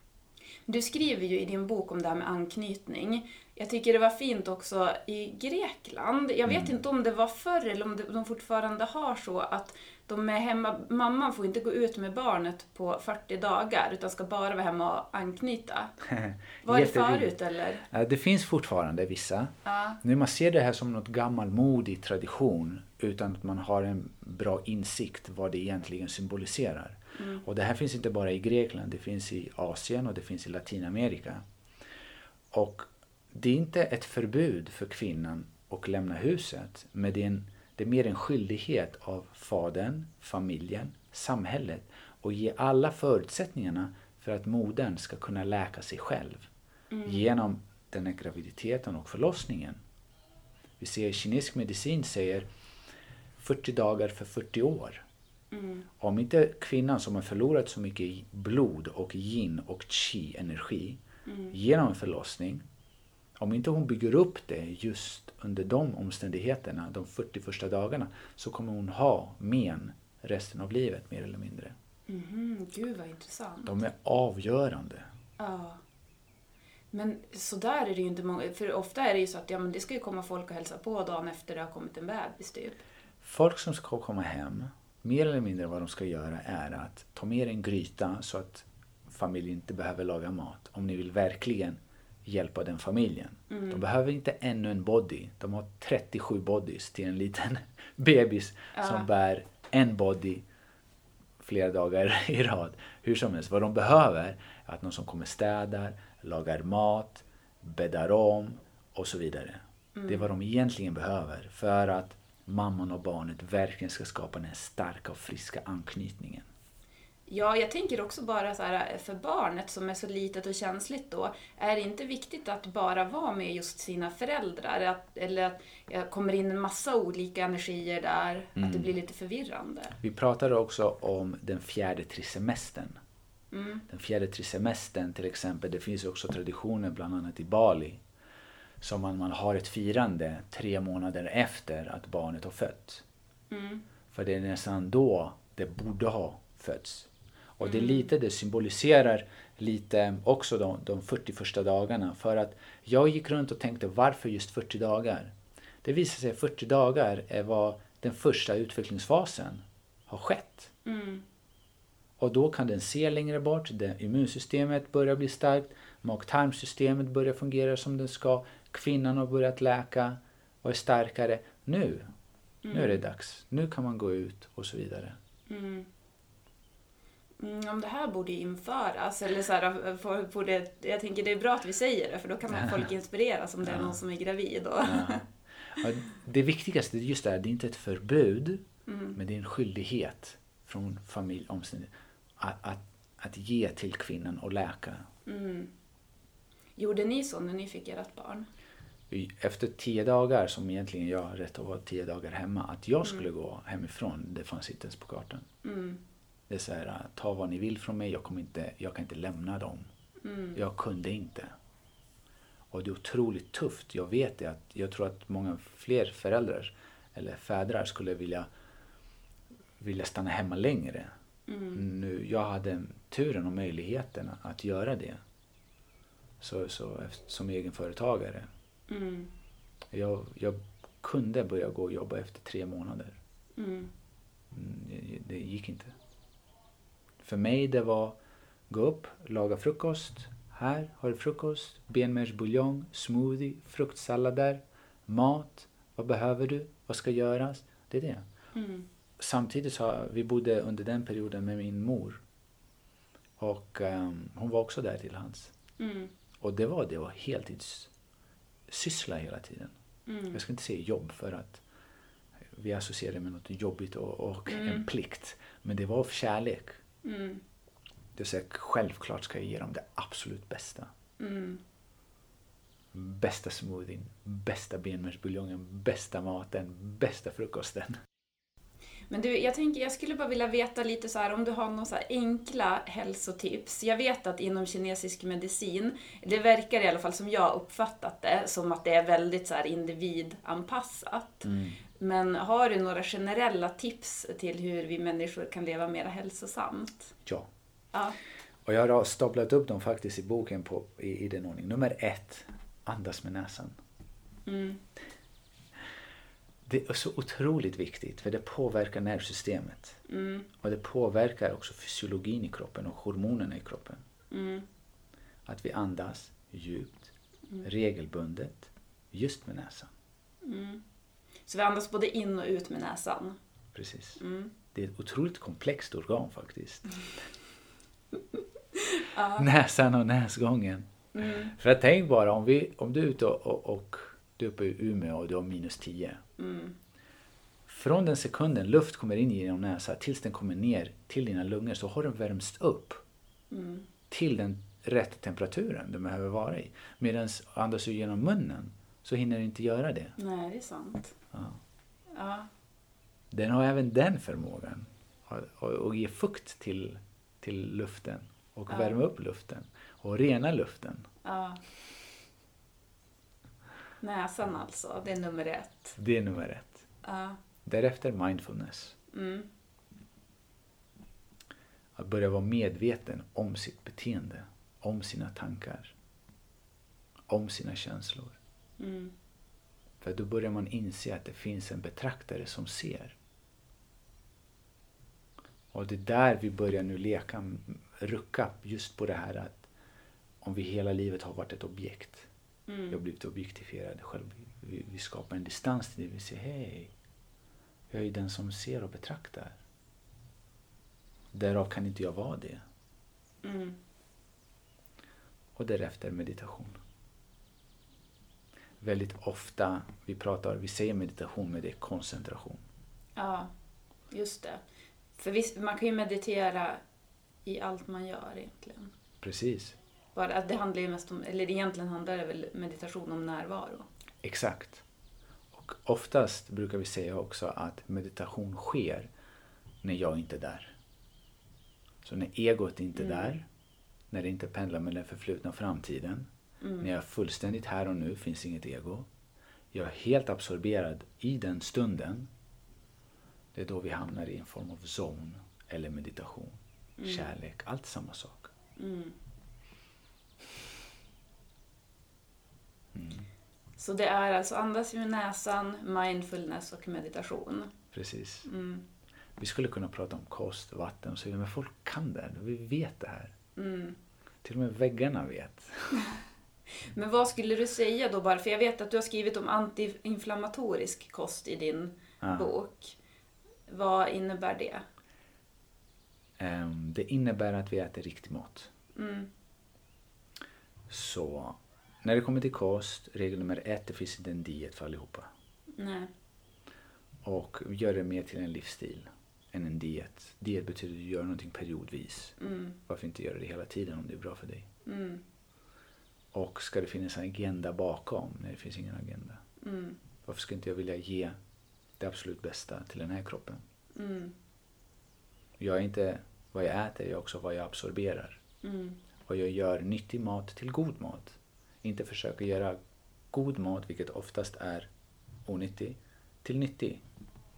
Du skriver ju i din bok om det här med anknytning. Jag tycker det var fint också i Grekland. Jag vet inte om det var förr eller om de fortfarande har så att de är hemma, mamman får inte gå ut med barnet på 40 dagar utan ska bara vara hemma och anknyta. Var det förut eller? Det finns fortfarande vissa. Ja. Nu man ser det här som något gammalmodig tradition utan att man har en bra insikt vad det egentligen symboliserar. Och det här finns inte bara i Grekland, det finns i Asien och det finns i Latinamerika. Och det är inte ett förbud för kvinnan att lämna huset, men det är, en, det är mer en skyldighet av fadern, familjen, samhället och ge alla förutsättningarna för att modern ska kunna läka sig själv genom den här graviditeten och förlossningen. Vi ser kinesisk medicin säger 40 dagar för 40 år. Om inte kvinnan som har förlorat så mycket blod och yin och chi energi genom en förlossning om inte hon bygger upp det just under de omständigheterna, de 40 första dagarna, så kommer hon ha men resten av livet mer eller mindre. Mhm, gud vad intressant. De är avgörande. Ja. Men så där är det ju inte många, för ofta är det ju så att ja, men det ska ju komma folk och hälsa på dagen efter det har kommit en bebis typ. Folk som ska komma hem, mer eller mindre vad de ska göra är att ta med en gryta så att familjen inte behöver laga mat. Om ni vill verkligen hjälpa den familjen. De behöver inte ännu en body. De har 37 bodies till en liten bebis som bär en body flera dagar i rad. Hur som helst, vad de behöver är att någon som kommer städar, lagar mat, bäddar om och så vidare. Det är vad de egentligen behöver för att mamman och barnet verkligen ska skapa den starka och friska anknytningen. Ja, jag tänker också bara så här, för barnet som är så litet och känsligt då, är det inte viktigt att bara vara med just sina föräldrar? Att, eller att det kommer in en massa olika energier där, att det blir lite förvirrande? Vi pratade också om den fjärde trisemestern. Den fjärde trisemestern till exempel, det finns också traditioner bland annat i Bali. Som man, man har ett firande tre månader efter att barnet har fött. För det är nästan då det borde ha fötts. Och det är lite, det symboliserar lite också de, de 40 första dagarna. För att jag gick runt och tänkte varför just 40 dagar? Det visar sig att 40 dagar är vad den första utvecklingsfasen har skett. Och då kan den se längre bort, det immunsystemet börjar bli starkt, mag-tarmsystemet börjar fungera som det ska, kvinnan har börjat läka och är starkare. Nu, nu är det dags. Nu kan man gå ut och så vidare. Mm, om det här borde införas, eller så här, för- borde, jag tänker det är bra att vi säger det, för då kan man folk inspireras om det är någon som är gravid. Och, Ja, det viktigaste just det här, det är inte ett förbud, men det är en skyldighet från familj omständigheter att, att, att ge till kvinnan och läka. Gjorde ni så när ni fick ert barn? Efter tio dagar, som egentligen jag har rätt att vara tio dagar hemma, att jag skulle gå hemifrån, det fanns inte ens på kartan. Det är så här, ta vad ni vill från mig, jag, kommer inte, jag kan inte lämna dem. Jag kunde inte. Och det är otroligt tufft, jag vet det. Att jag tror att många fler föräldrar eller fädrar skulle vilja, vilja stanna hemma längre. Nu, jag hade turen och möjligheten att göra det. Så, så som egenföretagare. Jag, jag kunde börja gå och jobba efter tre månader. Mm, det- det gick inte. För mig det var gå upp, laga frukost. Här har du frukost, benmärgsbuljong, smoothie, fruktsallader, mat. Vad behöver du? Vad ska göras? Det är det. Samtidigt så vi bodde under den perioden med min mor. Och ehm, hon var också där till hands. Och det var, det var heltidssyssla hela tiden. Jag ska inte säga jobb för att vi associerar det med något jobbigt och, och en plikt. Men det var av kärlek. Det är så här, självklart ska jag ge dem det absolut bästa. Bästa smoothien, bästa benmärgsbuljongen, bästa maten, bästa frukosten. Men du, jag tänker, jag skulle bara vilja veta lite så här om du har några så enkla hälsotips. Jag vet att inom kinesisk medicin, det verkar i alla fall som jag uppfattat det, som att det är väldigt så här individanpassat. Men har du några generella tips till hur vi människor kan leva mer hälsosamt? Ja. Ja. Och jag har staplat upp dem faktiskt i boken på, i, i den ordningen. Nummer ett, andas med näsan. Mm. Det är så otroligt viktigt för det påverkar nervsystemet. Mm. Och det påverkar också fysiologin i kroppen och hormonerna i kroppen. Mm. Att vi andas djupt, regelbundet, just med näsan. Mm. Så vi andas både in och ut med näsan. Precis. Mm. Det är ett otroligt komplext organ faktiskt. Näsan och näsgången. Mm. För tänk bara om, vi, om du är ute och, och, och du är uppe i Umeå och du har minus 10. Mm. Från den sekunden luft kommer in genom näsan tills den kommer ner till dina lungor så har den värmts upp Mm. till den rätt temperaturen den behöver vara i. Medan andas du genom munnen så hinner den inte göra det. Nej, det är sant. Ja. Ja. Den har även den förmågan att ge fukt till, till luften och Ja. värma upp luften och rena luften. ja. Näsan alltså, det är nummer ett. Det är nummer ett. Ja. Därefter mindfulness. Mm. Att börja vara medveten om sitt beteende, om sina tankar, om sina känslor. Mm. För då börjar man inse att det finns en betraktare som ser. Och det är där vi börjar nu leka, rucka just på det här att om vi hela livet har varit ett objekt. Vi har Mm. blivit objektifierade själv. Vi, vi skapar en distans till det. Vi säger hej, jag är den som ser och betraktar. Därav kan inte jag vara det. Mm. Och därefter meditation. Väldigt ofta, vi pratar, vi säger meditation men det är koncentration. Ja, just det. För visst, man kan ju meditera i allt man gör egentligen. Precis, Att det handlar ju mest om, eller egentligen handlar det väl meditation om närvaro. exakt. Och oftast brukar vi säga också att meditation sker när jag inte är där. Så när egot inte är Mm. där, när det inte pendlar mellan förflutna och framtiden, Mm. när jag är fullständigt här och nu, finns inget ego. Jag är helt absorberad i den stunden. Det är då vi hamnar i en form av zone eller meditation. Mm. Kärlek, allt samma sak. Mm. Så det är alltså andas med näsan, mindfulness och meditation. Precis. Mm. Vi skulle kunna prata om kost, vatten och så vidare, men folk kan det. Vi vet det här. Mm. Till och med väggarna vet. Men vad skulle du säga då bara, för jag vet att du har skrivit om antiinflammatorisk kost i din Ja. bok. Vad innebär det? Ehm, Det innebär att vi äter riktig mat. Mm. Så när det kommer till kost, regel nummer ett, det finns inte en diet för allihopa. Nej. Och gör det mer till en livsstil än en diet. Diet betyder att du gör någonting periodvis. Mm. Varför inte göra det hela tiden om det är bra för dig? Mm. Och ska det finnas en agenda bakom? Nej, det finns ingen agenda. Mm. Varför ska inte jag vilja ge det absolut bästa till den här kroppen? Mm. Jag är inte vad jag äter, jag är också vad jag absorberar. Mm. Och jag gör nyttig mat till god mat. Inte försöka göra god mat, vilket oftast är onyttig, till nyttig.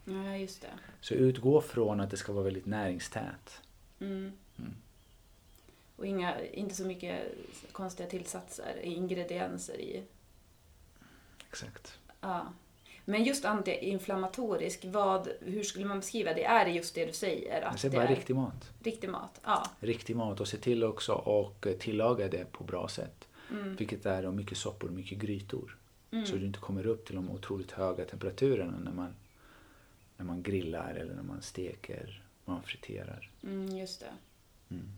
Ja, just det. Så utgå från att det ska vara väldigt näringstät. Mm. Mm. Och inga, inte så mycket konstiga tillsatser, ingredienser i. Exakt. Ja. Men just antiinflammatorisk, vad, hur skulle man beskriva det? Är det just det du säger? Att det bara är riktig mat. riktig mat? Ja. Riktig mat och se till också och tillaga det på bra sätt. Mm. Vilket är då mycket soppor och mycket grytor. Mm. Så du inte kommer upp till de otroligt höga temperaturerna när man, när man grillar eller när man steker, man friterar. Mm, just det. Mm.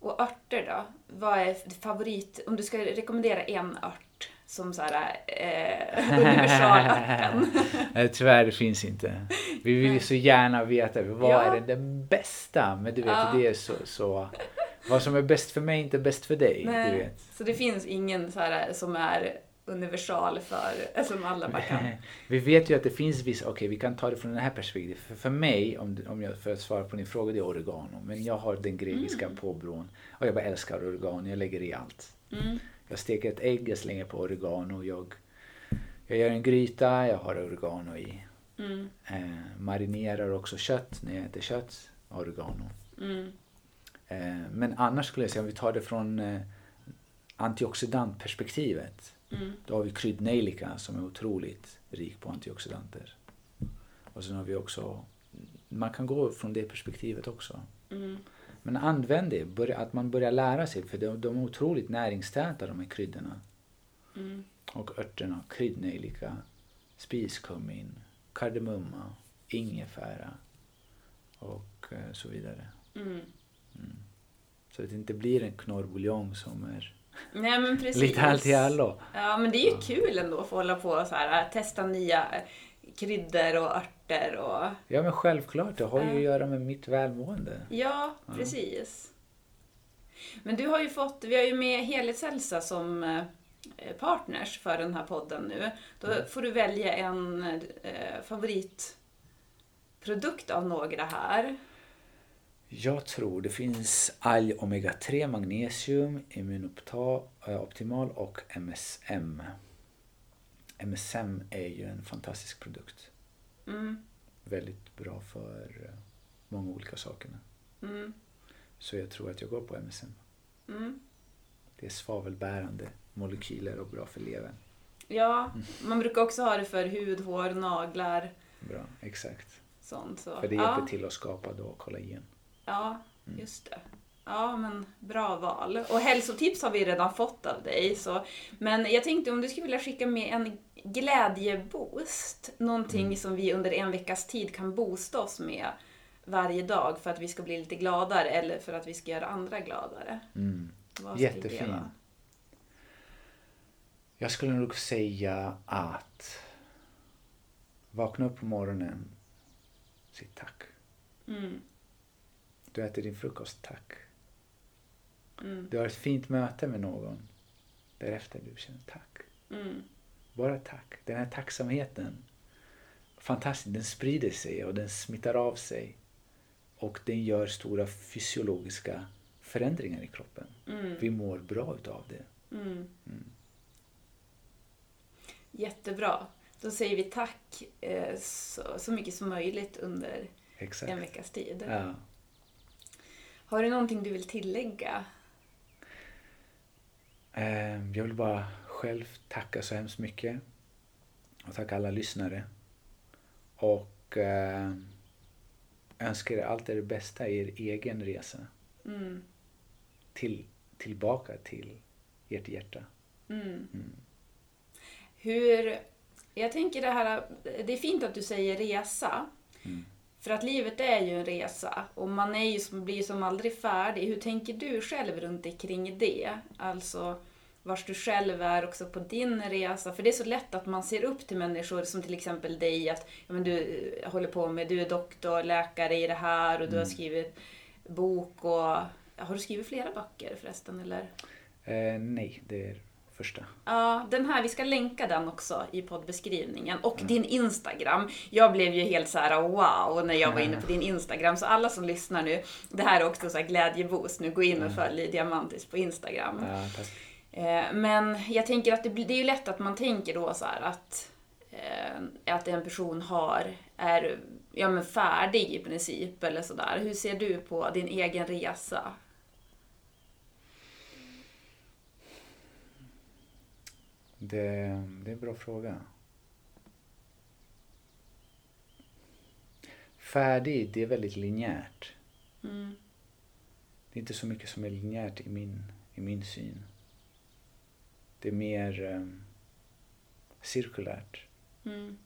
Och örter då? Vad är favorit, om du ska rekommendera en ört som så här, eh, universalörten? Tyvärr, det finns inte. Vi vill ju så gärna veta vad Ja. är den bästa. Men du vet, Ja. det är så, så... Vad som är bäst för mig är inte bäst för dig. Du Nej. vet. Så det finns ingen så här som är universal för, som alla bara kan. Vi vet ju att det finns vissa, okej vi kan ta det från det här perspektivet. För, för mig, om, om jag, för att svara på din fråga, det är oregano. Men jag har den grekiska Mm. påbron. Och jag bara älskar oregano, jag lägger i allt. Mm. Jag steker ett ägg, jag slänger på oregano. Jag, jag gör en gryta, jag har oregano i. Mm. Eh, marinerar också kött när jag äter kött, oregano. Mm. Eh, men annars skulle jag säga, om vi tar det från eh, antioxidantperspektivet. Mm. Då har vi kryddnejlika som är otroligt rik på antioxidanter. Och sen har vi också, man kan gå från det perspektivet också. Mm. Men använd det, börja, att man börjar lära sig för de, de är otroligt näringstäta de här kryddorna. Mm. Och örterna, kryddnejlika, spiskummin, kardemumma, ingefära och eh, så vidare. Mm. Så att det inte blir en knorrbuljong som är Nej men precis. lite allt i allo. Ja men det är ju kul ändå att få hålla på och så här, testa nya eh, kryddor och örter och Ja men självklart, det har ju Ja. att göra med mitt välmående. Ja, precis. Men du har ju fått, vi har ju med Helhetshälsa som eh, partners för den här podden nu. Då Mm. får du välja en eh, favoritprodukt av några här. Jag tror det finns alg omega 3 magnesium, immunoptimal och MSM. MSM är ju en fantastisk produkt. Mm, Väldigt bra för eh, många olika saker. mm, Så jag tror att jag går på MSM. mm. Det är svavelbärande molekyler och bra för levern. Ja, man brukar också ha det för hud, hår, naglar, Bra, exakt. sånt. Så. För det hjälper ja, till att skapa då kollagen. Ja, just det. Ja, men bra val. Och hälsotips har vi redan fått av dig. Så. Men jag tänkte om du skulle vilja skicka med en glädjeboost. Någonting som vi under en veckas tid kan boosta oss med varje dag för att vi ska bli lite gladare eller för att vi ska göra andra gladare. Mm. Det Jättefin. vara? Jag skulle nog säga att vakna upp på morgonen, säg tack. Mm, Du äter din frukost, tack. mm, Du har ett fint möte med någon. Därefter du känner tack. mm, Bara tack. Den här tacksamheten, fantastiskt, den sprider sig och den smittar av sig. Och den gör stora fysiologiska förändringar i kroppen. mm, Vi mår bra utav det. mm. Jättebra. Då säger vi tack eh, så, så mycket som möjligt under Exakt. en veckas tid. Ja. Har du någonting du vill tillägga? Eh, Jag vill bara själv tacka så hemskt mycket. Och tacka alla lyssnare. Och eh, önskar er allt det bästa i er egen resa. Mm, Till, tillbaka till ert hjärta. mm. Hur... Jag tänker det här, det är fint att du säger resa. Mm. För att livet är ju en resa och man är ju som, blir som aldrig färdig. Hur tänker du själv runt omkring det? Alltså vars du själv är också på din resa. För det är så lätt att man ser upp till människor som till exempel dig. Att ja, men du eh, håller på med, du är doktor, läkare i det här och du har skrivit bok och... Har du skrivit flera böcker förresten eller? Eh, nej, det är första. Ja, den här, vi ska länka den också i poddbeskrivningen. Och din Instagram. Jag blev ju helt så här wow när jag var inne på din Instagram. Så alla som lyssnar nu, det här är också så här glädjeboost nu. Gå in och följ Diamantis på Instagram. Ja, tack. Eh, Men jag tänker att det, blir- det är ju lätt att man tänker då så att, eh, att en person har, är ja, men färdig i princip eller sådär. Hur ser du på din egen resa? Det, det är en bra fråga. Färdig, det är väldigt linjärt. Mm. Det är inte så mycket som är linjärt i min, i min syn. Det är mer um, cirkulärt. Mm.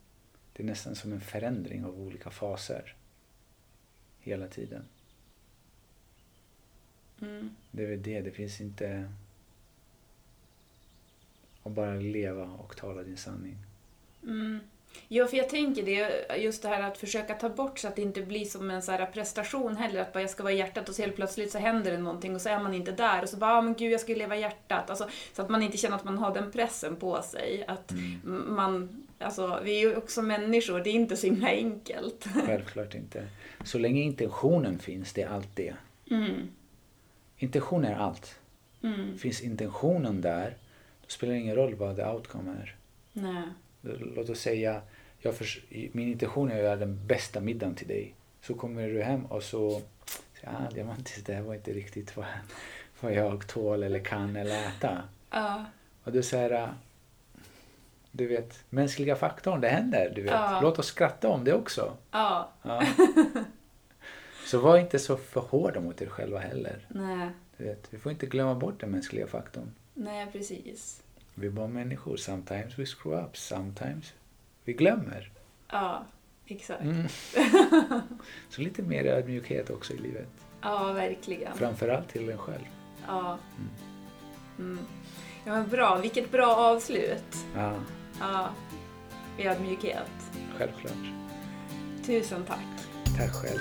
Det är nästan som en förändring av olika faser. Hela tiden. Mm. Det är väl det, det finns inte att bara leva och tala din sanning. Mm. Ja, för jag tänker det, just det här att försöka ta bort så att det inte blir som en så här prestation heller, att bara jag ska vara i hjärtat och så helt plötsligt så händer det någonting och så är man inte där och så bara, ah, men gud jag ska ju leva i hjärtat. Alltså, så att man inte känner att man har den pressen på sig. Att man, alltså vi är ju också människor, det är inte så himla enkelt. Självklart inte. Så länge intentionen finns, det är allt det. Mm. Intention är allt. Mm. Finns intentionen där, då spelar det ingen roll vad the outcome är. Nej. Låt oss säga, jag förs- min intention är att göra den bästa middagen till dig. Så kommer du hem och så Ja, diamantis, det här var inte riktigt vad, vad jag tål eller kan eller äta. Ja. Och du säger, du vet, mänskliga faktorn, det händer. Du vet. Ja. Låt oss skratta om det också. Ja. Ja. Så var inte så för hårda mot er själva heller. Nej. Du vet, vi får inte glömma bort den mänskliga faktorn. Nej, precis. Vi är bara människor. Sometimes we screw up, sometimes vi glömmer. Ja, exakt. Mm. Så lite mer ödmjukhet också i livet. Ja, verkligen. Framförallt till en själv. Ja. Mm. Ja, men bra. Vilket bra avslut. Ja, Ja. Ödmjukhet. självklart. Tusen tack. Tack själv.